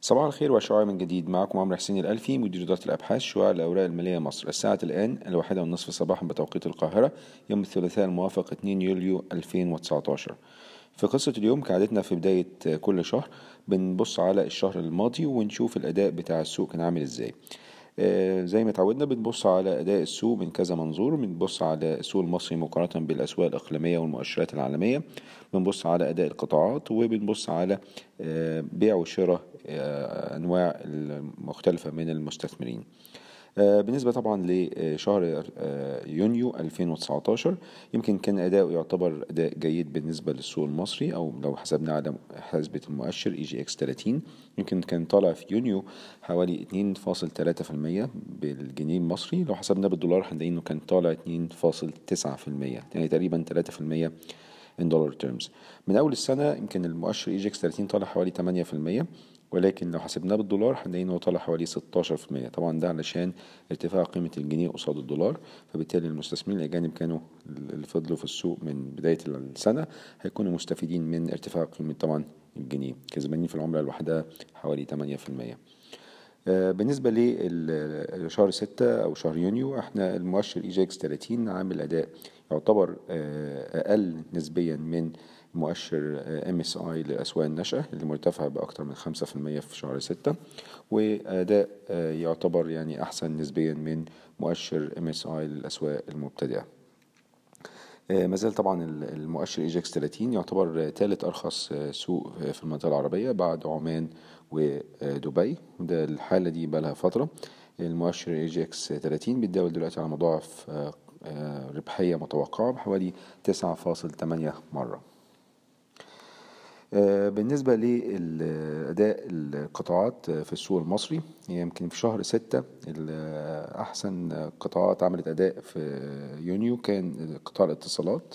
صباح الخير وشعاع من جديد. معكم عمرو حسين الألفي مدير إدارة الأبحاث شعاع الأوراق المالية مصر. الساعة الآن الواحدة والنصف صباحا بتوقيت القاهرة يوم الثلاثاء الموافق 2 يوليو 2019 في قصة اليوم كعادتنا في بداية كل شهر بنبص على الشهر الماضي ونشوف الأداء بتاع السوق كان عامل إزاي. زي ما اتعودنا بنبص على أداء السوق من كذا منظور. بنبص على السوق المصري مقارنة بالأسواق الإقليمية والمؤشرات العالمية. بنبص على أداء القطاعات وبنبص على آه، بيع وشراء آه، أنواع المختلفة من المستثمرين. آه، بالنسبة طبعا لشهر آه، يونيو 2019 يمكن كان أداؤه يعتبر أداء جيد بالنسبة للسوق المصري أو لو حسبنا على حسبة المؤشر EGX 30 يمكن كان طالع في يونيو حوالي 2.3% بالجنيه المصري لو حسبناه بالدولار هنلاقي إنه كان طالع 2.9% يعني تقريبا 3% in dollar terms. من أول السنة يمكن المؤشر EGX 30 طالع حوالي 8% ولكن لو حسبناه بالدولار هنلاقي إنه طالع حوالي 16% طبعا ده علشان ارتفاع قيمة الجنيه قصاد الدولار فبالتالي المستثمرين الأجانب كانوا اللي فضلوا في السوق من بداية السنة هيكونوا مستفيدين من ارتفاع قيمة طبعا الجنيه. كسبانين في العملة الواحدة حوالي 8% آه، بالنسبة لشهر ستة أو شهر يونيو إحنا المؤشر EGX 30 عامل أداء يعتبر آه، أقل نسبيا من مؤشر MSCI للأسواق الناشئة اللي مرتفع بأكتر من 5% في شهر ستة وأداء آه، يعتبر يعني أحسن نسبيا من مؤشر MSCI للأسواق المبتدئة. آه، ما زال طبعا ال- المؤشر EGX 30 يعتبر ثالث أرخص سوق في المنطقة العربية بعد عمان ودبي وده الحالة دي بقى لها فترة. المؤشر EGX 30 بيتداول دلوقتي على مضاعف آه، آه، ربحية متوقعة بحوالي 9.8 مرة. بالنسبة لأداء القطاعات في السوق المصري يمكن في شهر ستة ال- أحسن قطاعات عملت أداء في يونيو كان قطاع الاتصالات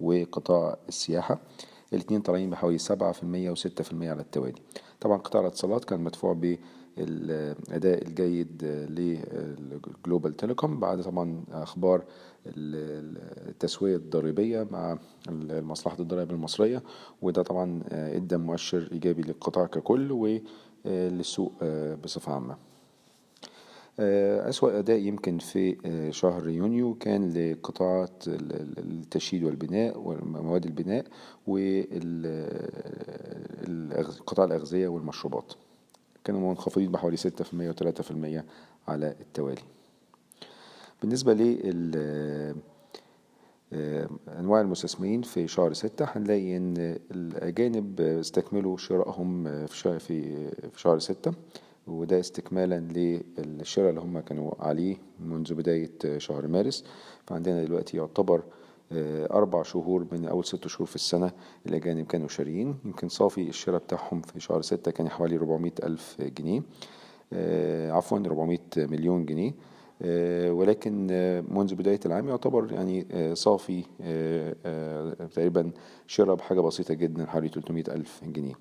وقطاع السياحة. الاتنين طالعين بحوالي سبعة في المية وستة في المية على التوالي. طبعا قطاع الاتصالات كان مدفوع بالأداء الجيد لل Global Telecom بعد طبعا أخبار التسوية الضريبية مع مصلحة الضرائب المصرية وده طبعا إدى مؤشر إيجابي للقطاع ككل وللسوق بصفة عامة. أسوأ أداء يمكن في شهر يونيو كان لقطاعات التشييد والبناء ومواد البناء وقطاع الأغذية والمشروبات. كانوا منخفضين بحوالي 6% و3% على التوالي. بالنسبة لل أنواع المستثمرين في شهر ستة هنلاقي إن الأجانب استكملوا شرائهم في في شهر ستة وده استكمالا للشراء اللي هم كانوا عليه منذ بداية شهر مارس. فعندنا دلوقتي يعتبر أربع شهور من أول ست شهور في السنة الأجانب كانوا شاريين. يمكن صافي الشراء بتاعهم في شهر ستة كان حوالي 400 ألف جنيه. عفوا 400 مليون جنيه. ولكن منذ بداية العام يعتبر يعني صافي تقريبا شراء بحاجة بسيطة جدا حوالي 300 ألف جنيه.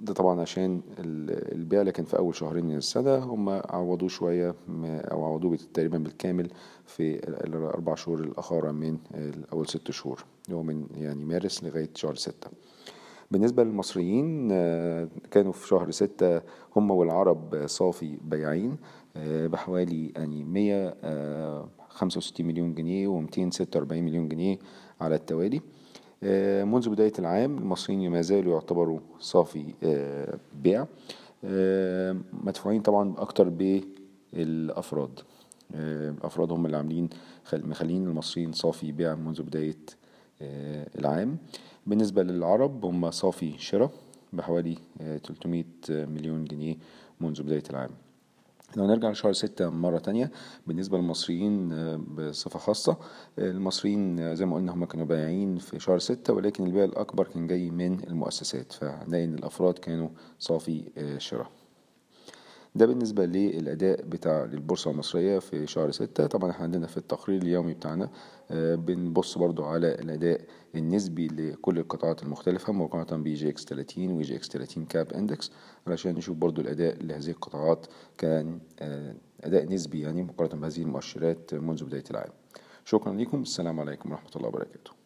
ده طبعا عشان البيع كان في أول شهرين من السنة هم عوضوه شوية أو عوضوه تقريبا بالكامل في الأربع شهور الأخرى من أول ست شهور اللي هو من يعني مارس لغاية شهر ستة. بالنسبة للمصريين كانوا في شهر ستة هم والعرب صافي بياعين بحوالي يعني 165 مليون جنيه و 246 مليون جنيه على التوالي. منذ بداية العام المصريين ما زالوا يعتبروا صافي بيع مدفوعين طبعا أكتر بالأفراد. الأفراد هم اللي عاملين مخلين المصريين صافي بيع منذ بداية العام. بالنسبة للعرب هم صافي شراء بحوالي 300 مليون جنيه منذ بداية العام. لو نرجع لشهر ستة مرة تانية بالنسبة للمصريين بصفة خاصة. المصريين زي ما قلنا هم كانوا بايعين في شهر ستة ولكن البيع الأكبر كان جاي من المؤسسات فهنلاقي إن الأفراد كانوا صافي شراء. ده بالنسبة للأداء بتاع البورصة المصرية في شهر ستة. طبعا إحنا عندنا في التقرير اليومي بتاعنا بنبص برضو على الأداء النسبي لكل القطاعات المختلفة مقارنة ب EGX 30 و EGX 30 capped index علشان نشوف برضو الأداء لهذه القطاعات كان أداء نسبي يعني مقارنة بهذه المؤشرات منذ بداية العام. شكرا لكم. السلام عليكم ورحمة الله وبركاته.